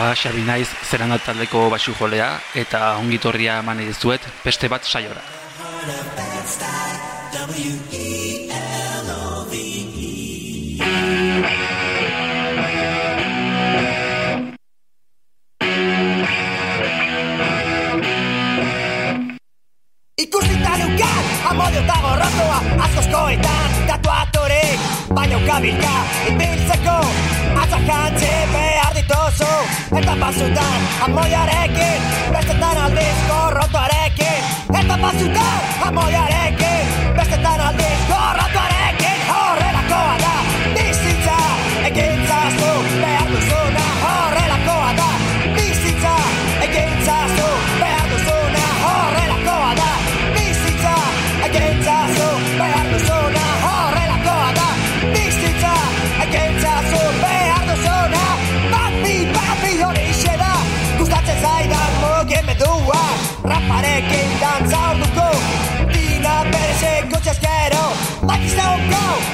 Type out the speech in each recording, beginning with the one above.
Ba, Xabi naiz zeran taldeko basu jolea eta ongitorria eman dizuet beste bat saiora. Ikusita nukat, amodio eta gorrotoa Azkozkoetan, tatuatorik Baina ukabilka, ibiltzeko Atzakantzi behar dituzu Eta pasutan, amodioarekin Bestetan aldiz gorrotoarekin Eta pasutan, amodioarekin Bestetan aldiz gorrotoarekin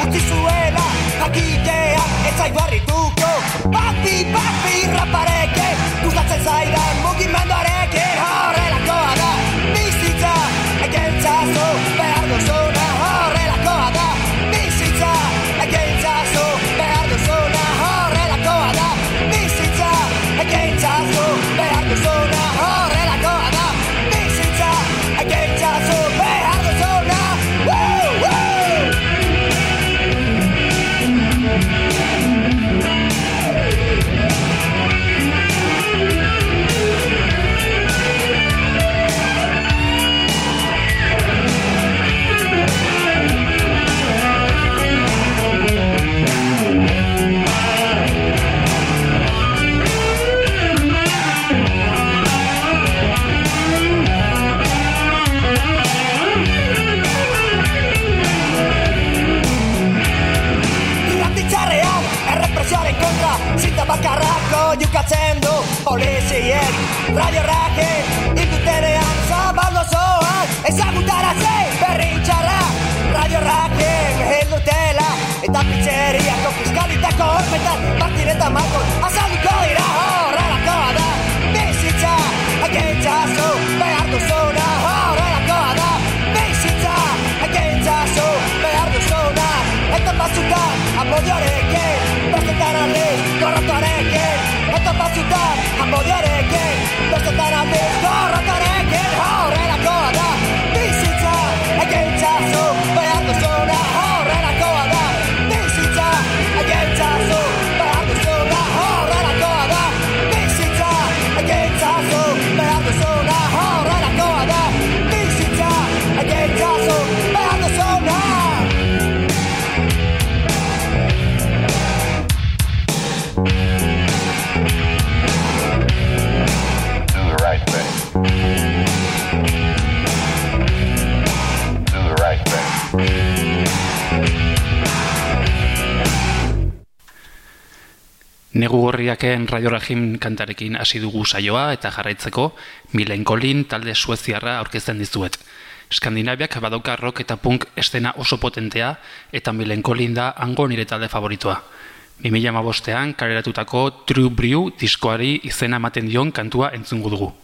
utzi zuela Jakitea ez zaigu harrituko Papi, papi raparekin Gustatzen zaidan mugimenduarekin. Horrelakoa da bizitza Egintzazu radio rakin Negu gorriaken Radio Rajim kantarekin hasi dugu saioa eta jarraitzeko Milen Colin talde sueziarra aurkezten dizuet. Skandinaviak badauka rock eta punk estena oso potentea eta Milen Colin da hango nire talde favoritoa. 2015ean kareratutako True Brew diskoari izena ematen dion kantua entzungu dugu.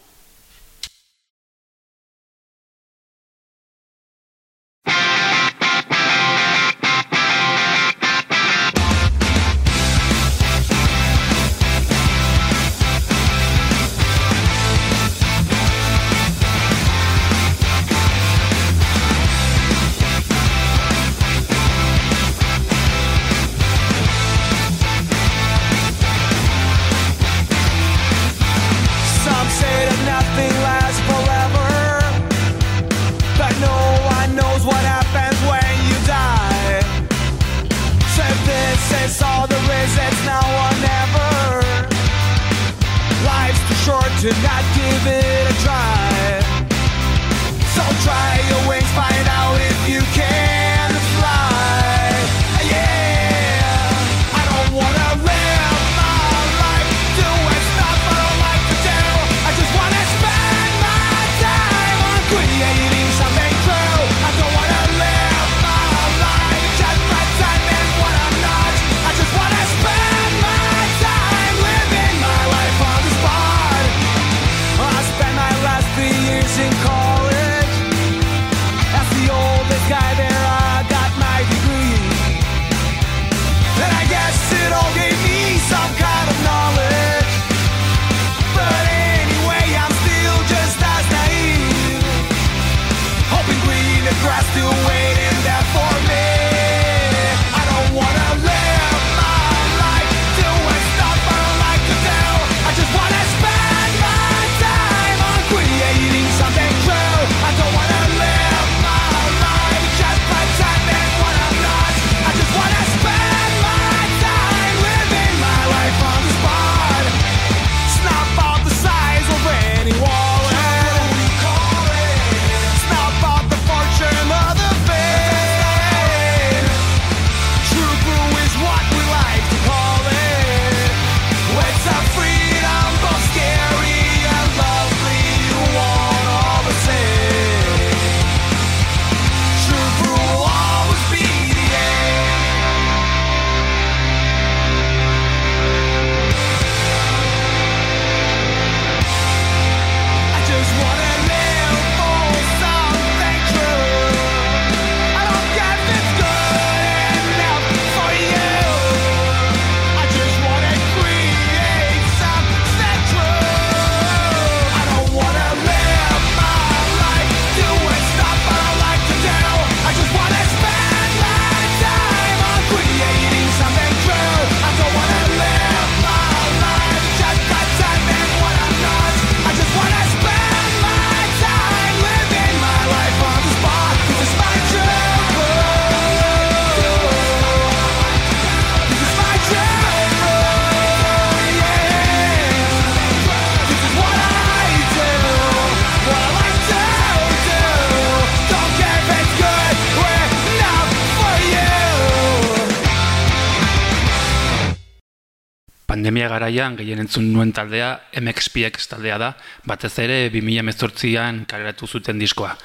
garaian gehien entzun nuen taldea MXPX taldea da, batez ere 2018an kaleratu zuten diskoa.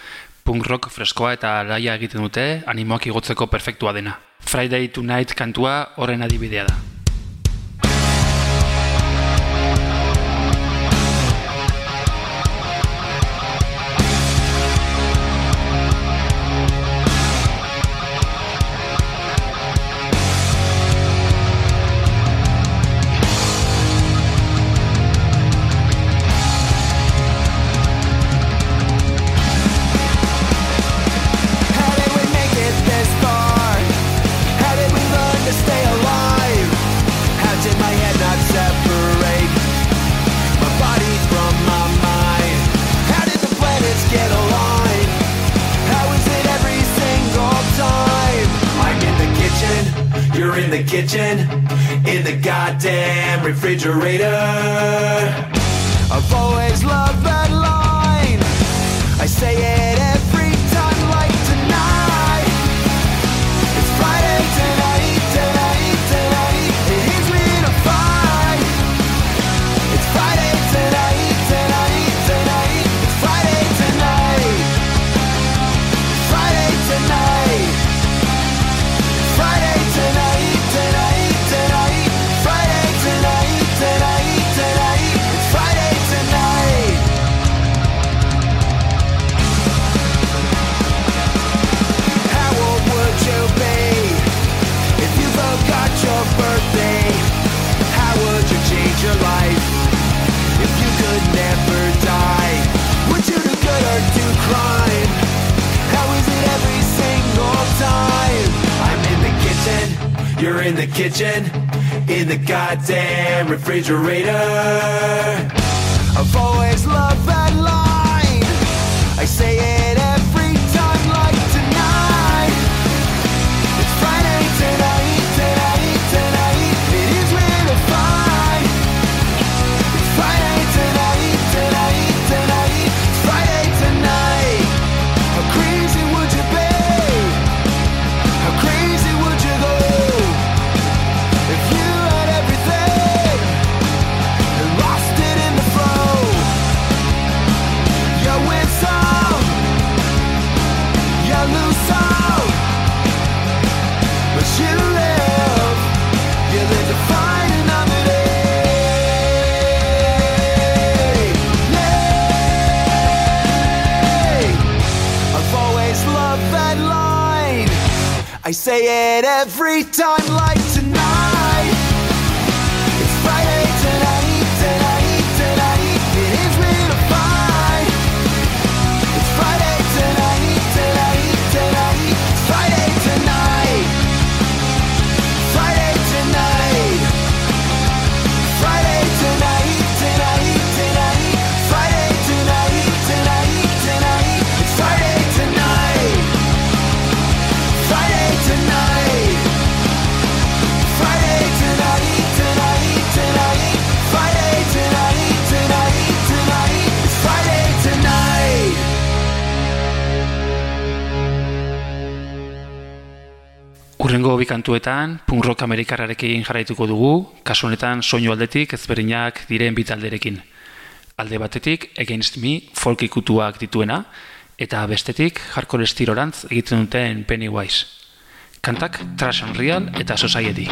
Punk rock freskoa eta laia egiten dute, animoak igotzeko perfektua dena. Friday Tonight kantua horren adibidea da. kitchen, in the goddamn refrigerator. goddamn refrigerator. it every time. kantuetan, punk rock amerikarrarekin jarraituko dugu, kasu honetan soinu aldetik ezberdinak diren bitalderekin. Alde batetik, Against Me, folk ikutuak dituena, eta bestetik, hardcore estirorantz egiten duten Pennywise. Kantak Trash Unreal eta Society.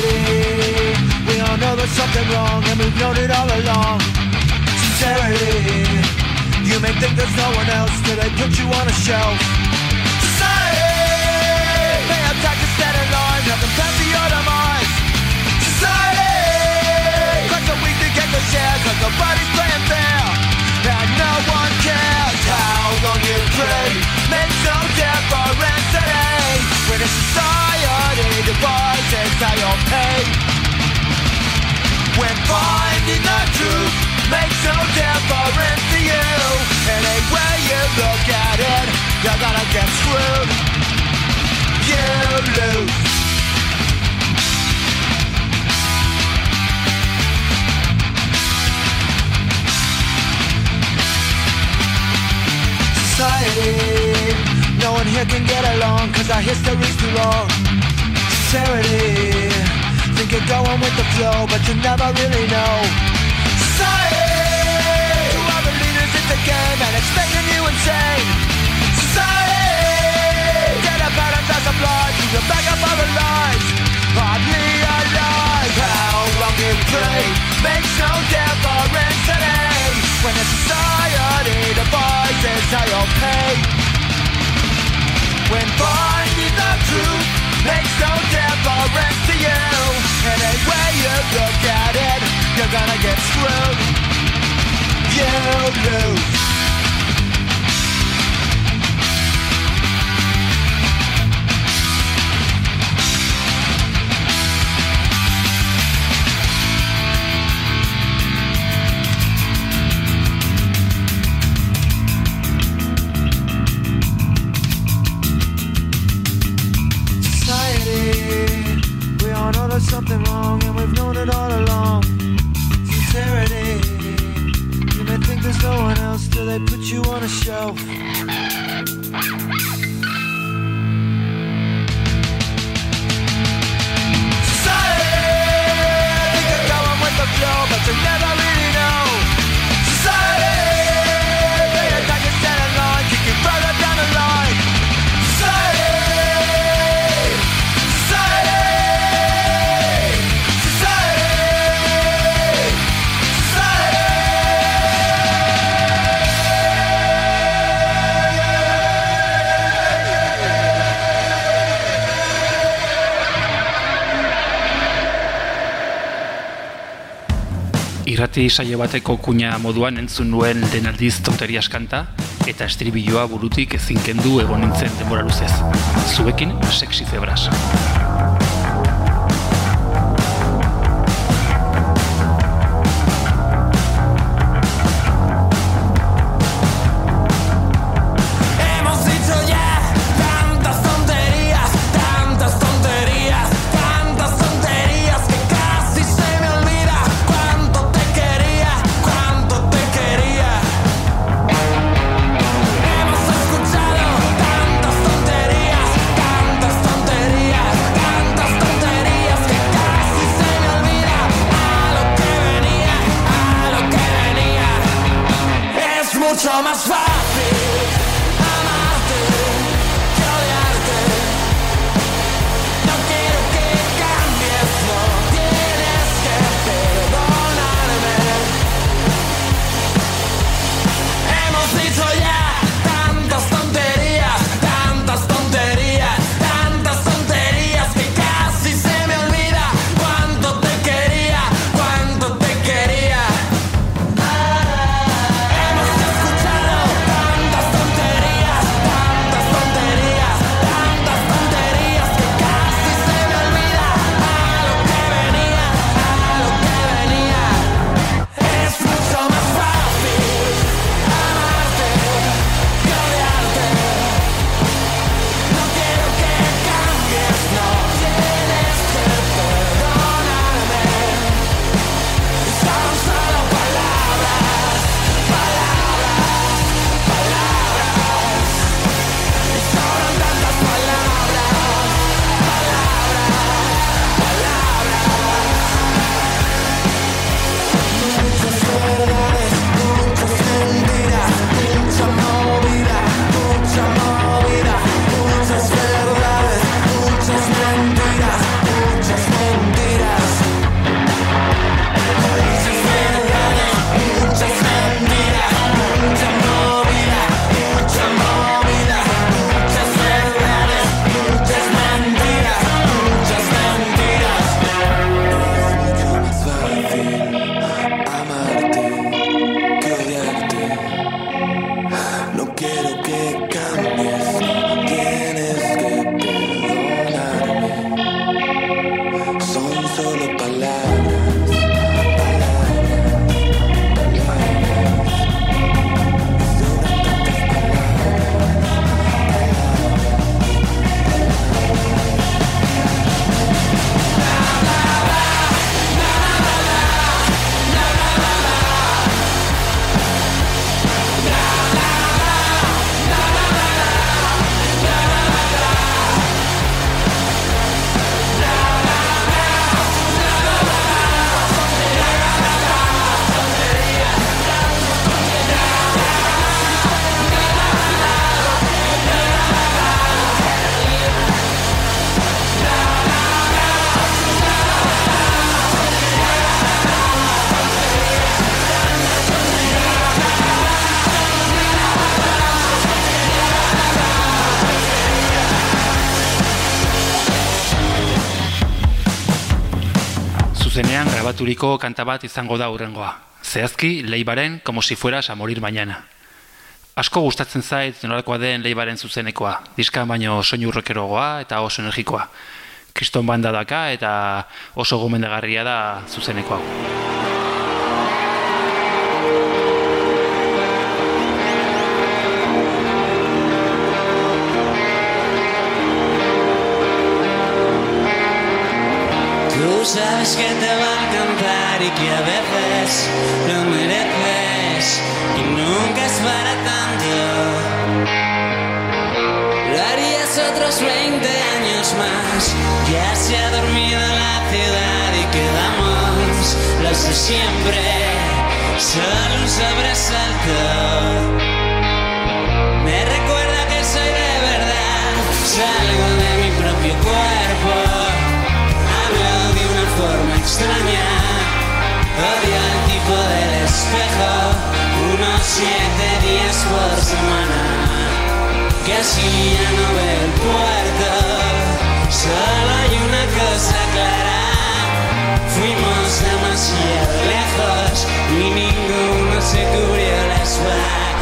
Society, we all know there's something wrong and we've known it all along. Sincerity, you may think there's no one else till they put you on a shelf. Society, may attack you stand in line, have them pass your demise. Society, cause the weak they get the share, cause nobody's playing fair. And no one cares how long you pray, makes no difference today. When a society devises how you'll pay. When finding the truth makes no difference to you. Any way you look at it, you're gonna get screwed. You lose. Society, no one here can get along Cause our history's too long Sincerity, think you're going with the flow But you never really know. Society, who are the leaders in the game And it's making you insane? Society, get a better glass of blood To the back of our lives Hardly alive How long you pray Makes no difference today. When a society devises how you'll pay when finding the truth makes no difference to you. Any way you look at it, you're gonna get screwed. You lose Irrati saio bateko kuña moduan entzun nuen lehen aldiz tonterias kanta eta estribilloa burutik ezin kendu egon nintzen denbora luzez. Zuekin, sexy zebras. Zuzenean grabaturiko kanta bat izango da urrengoa. Zehazki, leibaren, como si fueras a morir mañana. Asko gustatzen zait nolakoa den leibaren zuzenekoa, diska baino soinu rockerogoa eta oso energikoa. Kriston banda daka eta oso gomendagarria da zuzeneko sabes que te va a encantar y que a veces lo mereces y nunca es para tanto. Lo harías otros 20 años más. Ya se ha dormido la ciudad y quedamos los de siempre. Solo un sobresalto. Siete días por semana. Que así ya no veo el puerto. Solo hay una cosa clara. Fuimos demasiado lejos y ninguno se cubrió la espalda.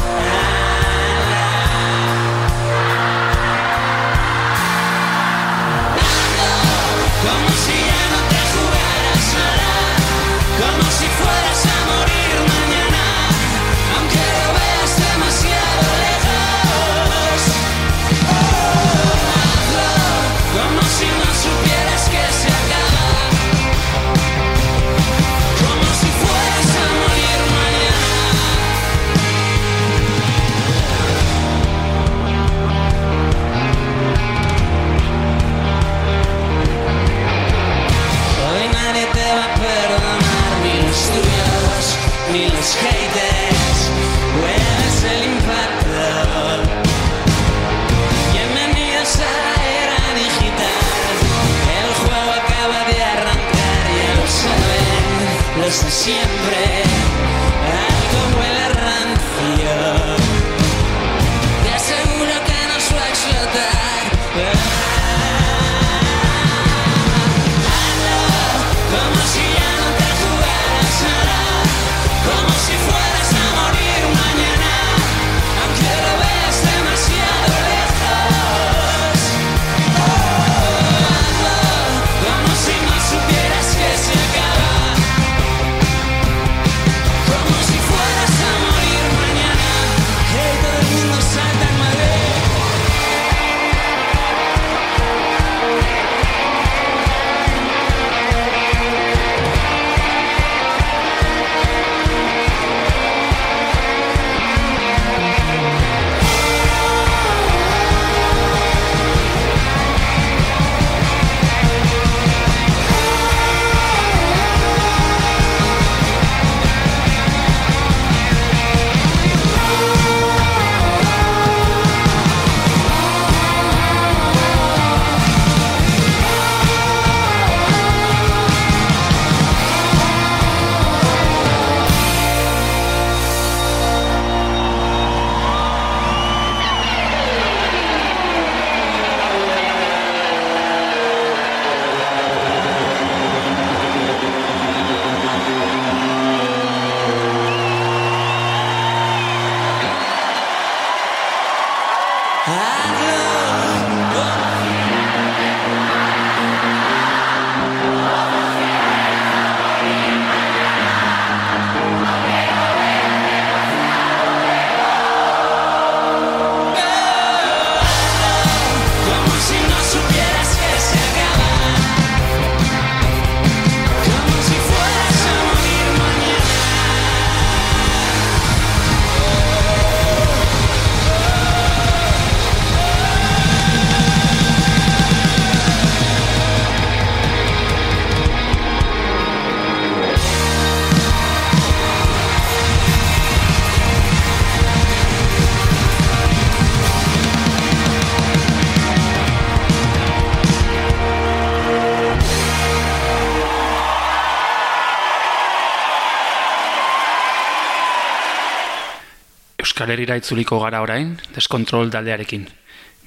Euskal Herrira itzuliko gara orain, deskontrol taldearekin.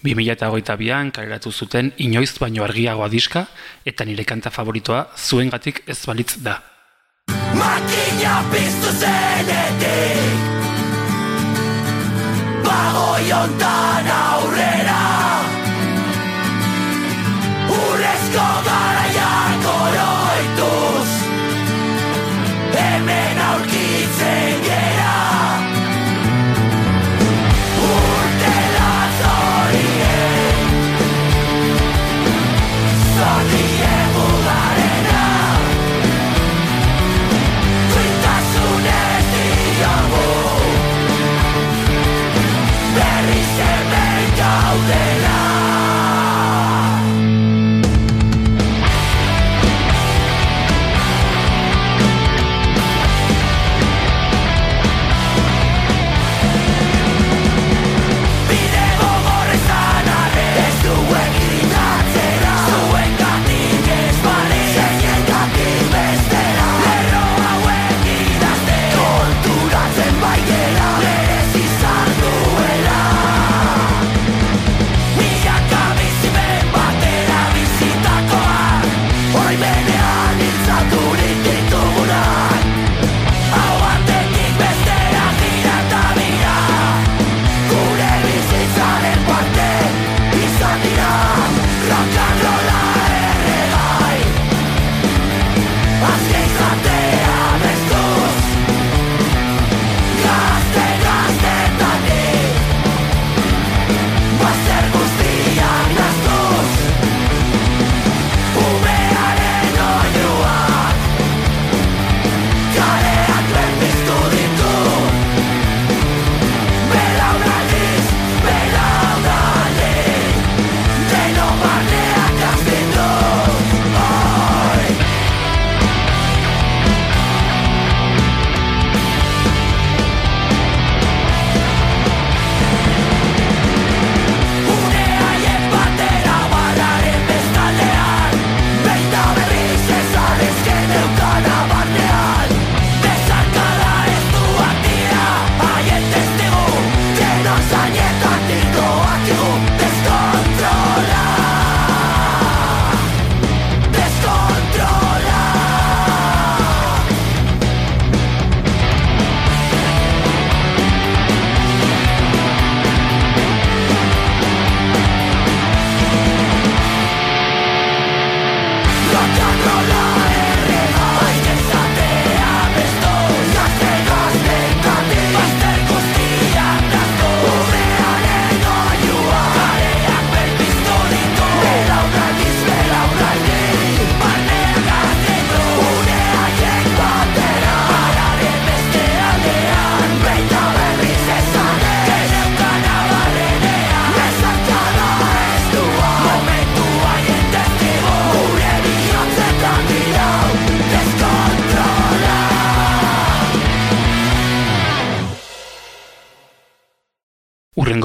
2008an kaleratu zuten inoiz baino argiagoa diska eta nire kanta favoritoa zuengatik ez balitz da. Makina piztu zenetik ontan aurrera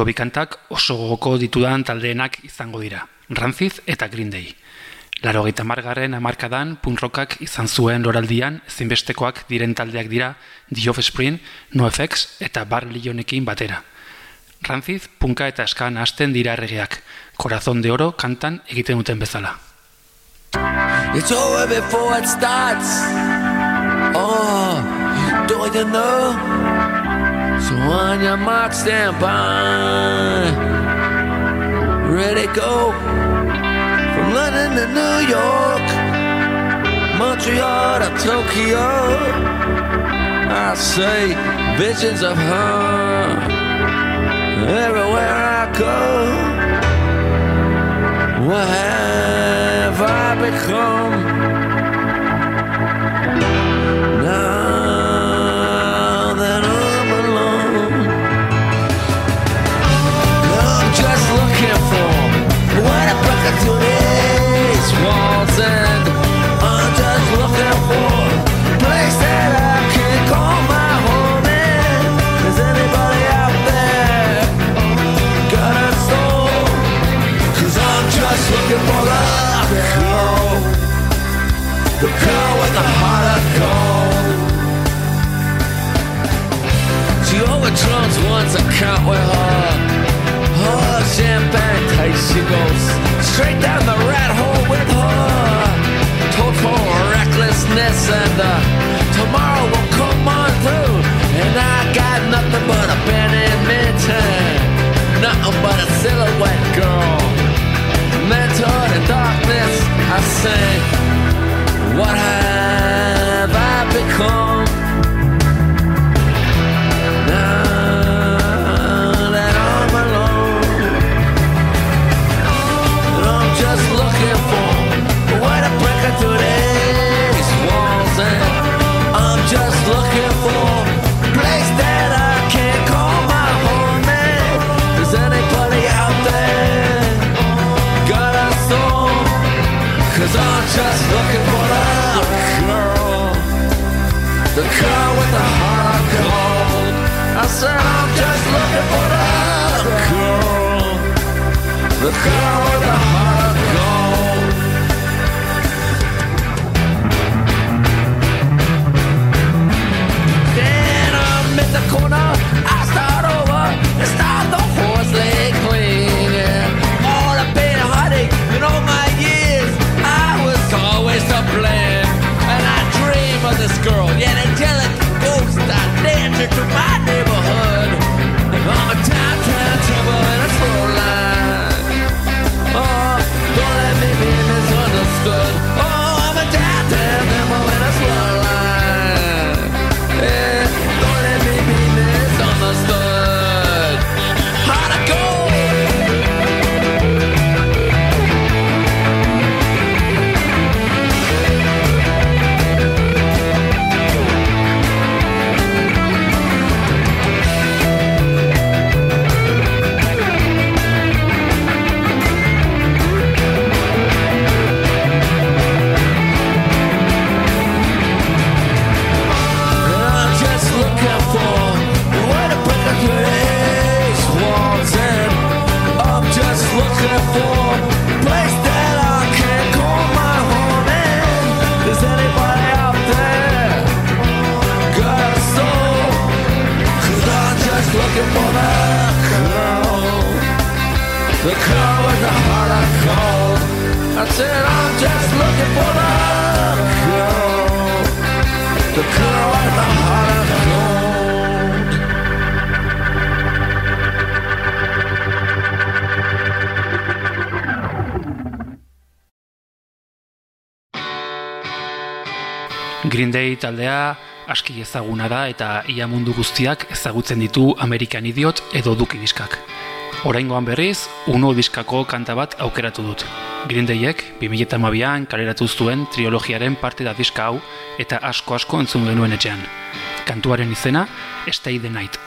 bikantak oso gogoko ditudan taldeenak izango dira, Rancid eta Green Day. Laro gaita margarren amarkadan punrokak izan zuen loraldian ezinbestekoak diren taldeak dira The Offspring, NoFX eta Bar Lionekin batera. Rancid, punka eta eskan hasten dira erregeak, Corazón de Oro kantan egiten duten bezala. It's over before it starts. Oh, don't you know? So on your mark, stand by. Ready, go. From London to New York, Montreal to Tokyo. I say visions of her everywhere I go. What have I become? to waltz walls Green Day taldea aski ezaguna da eta ia mundu guztiak ezagutzen ditu Amerikan idiot edo duki diskak. Oraingoan berriz, uno diskako kanta bat aukeratu dut. Green Dayek, 2008an kaleratu zuen triologiaren parte da diska hau eta asko asko entzun genuen etxean. Kantuaren izena, Stay the Night.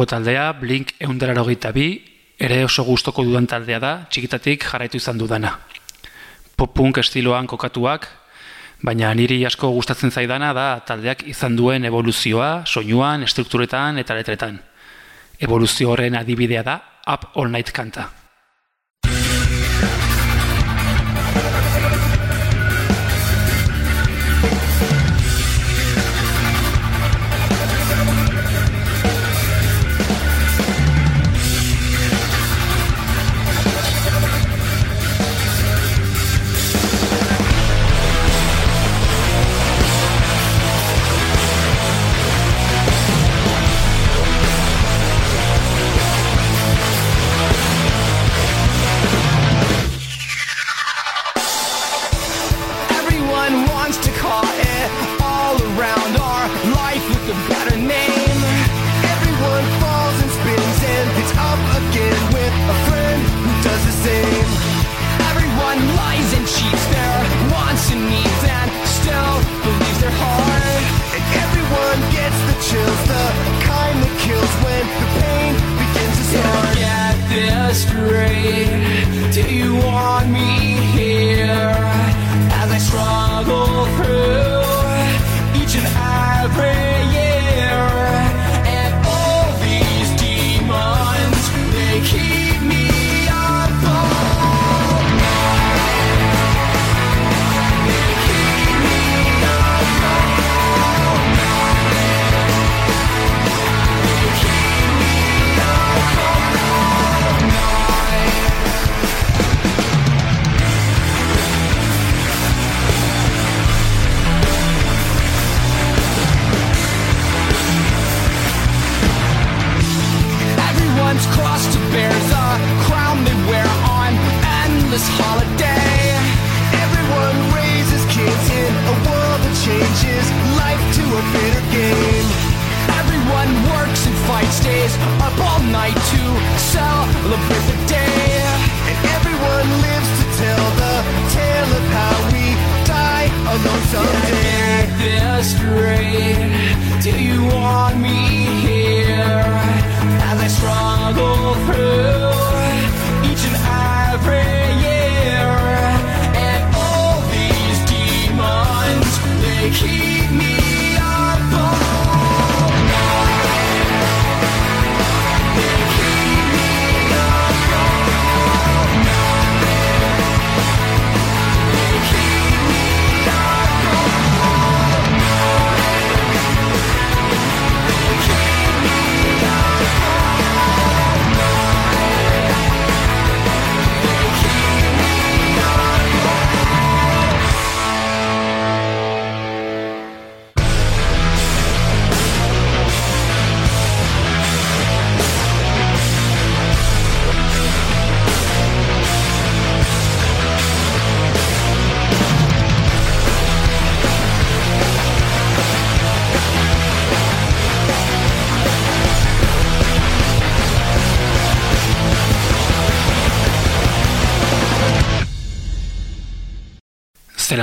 lehenengo taldea, Blink eundararo bi, ere oso gustoko dudan taldea da, txikitatik jarraitu izan dudana. Pop-punk estiloan kokatuak, baina niri asko gustatzen zaidana da taldeak izan duen evoluzioa, soinuan, estrukturetan eta letretan. Evoluzio horren adibidea da Up All Night kanta.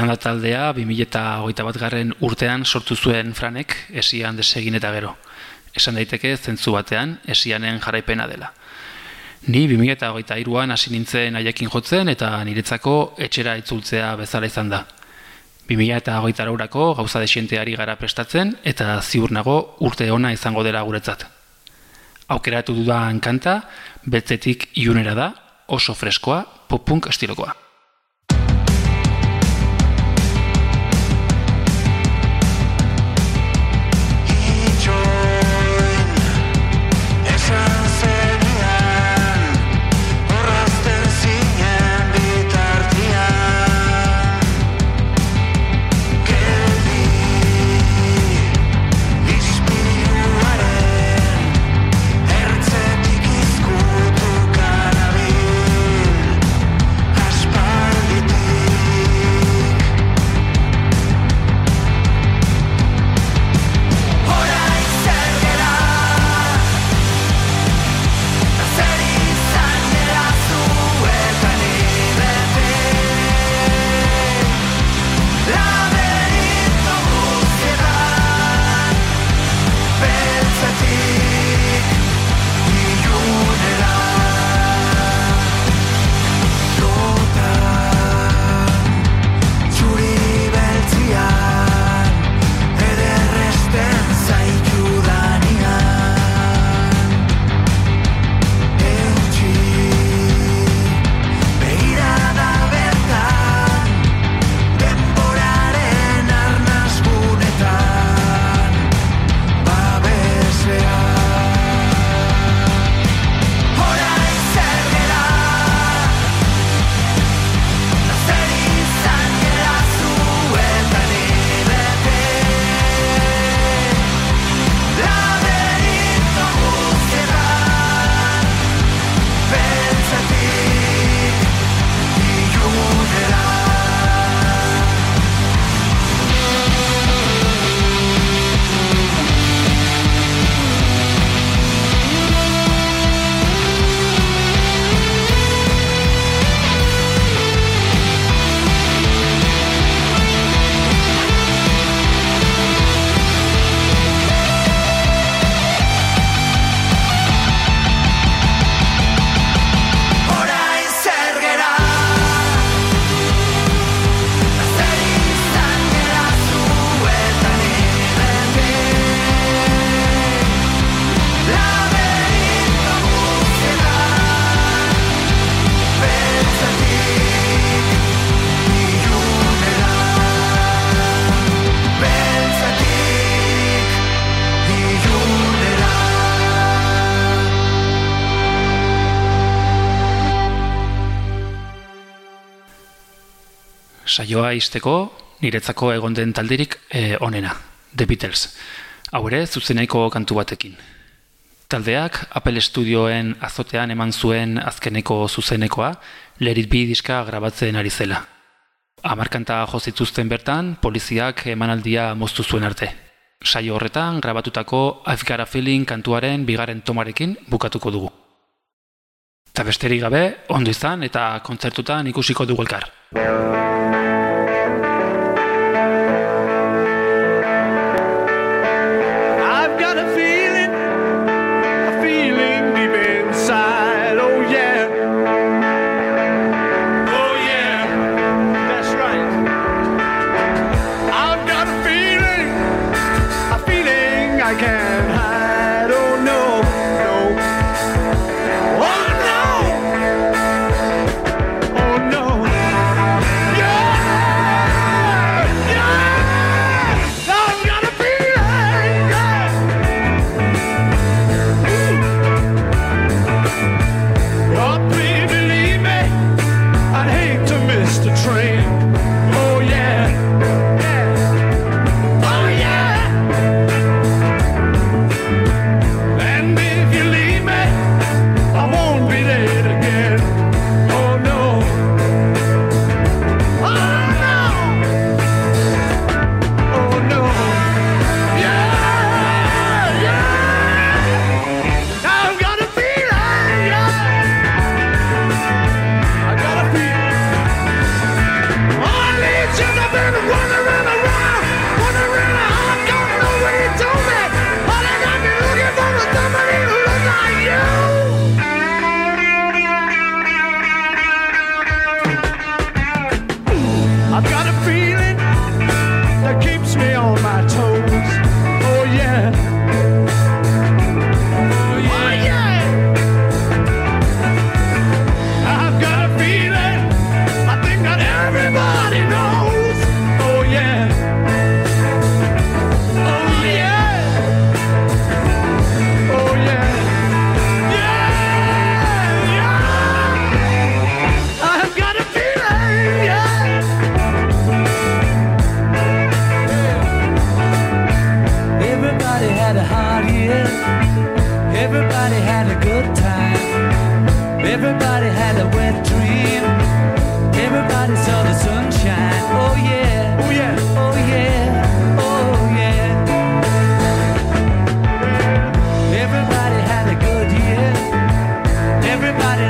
Irlanda taldea 2008 bat garren urtean sortu zuen franek esian desegin eta gero. Esan daiteke zentzu batean esianen jarraipena dela. Ni 2008an hasi nintzen haiekin jotzen eta niretzako etxera itzultzea bezala izan da. 2008 urako gauza desienteari gara prestatzen eta ziur nago urte ona izango dela guretzat. Aukeratu dudan kanta, betzetik iunera da, oso freskoa, popunk estilokoa. saioa izteko niretzako egon den talderik e, onena, The Beatles. Hau ere, zuzeneiko kantu batekin. Taldeak, Apple Studioen azotean eman zuen azkeneko zuzenekoa, Let It Be diska grabatzen ari zela. Amarkanta jozituzten bertan, poliziak emanaldia moztu zuen arte. Saio horretan, grabatutako I've Got a Feeling kantuaren bigaren tomarekin bukatuko dugu. Eta besterik gabe, ondo izan eta kontzertutan ikusiko dugu elkar.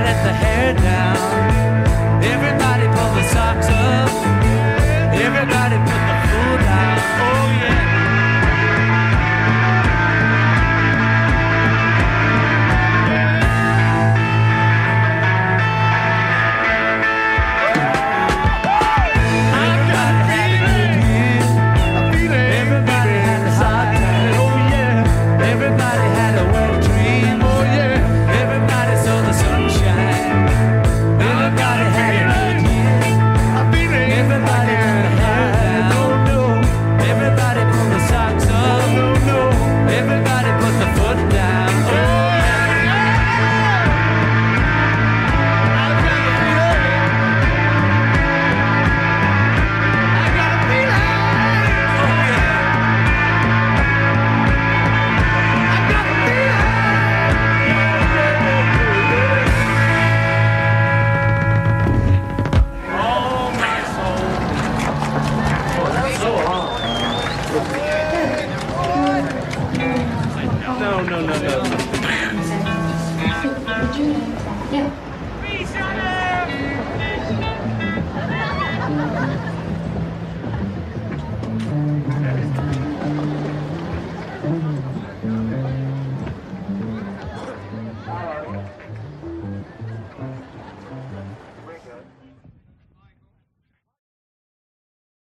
let the hair down.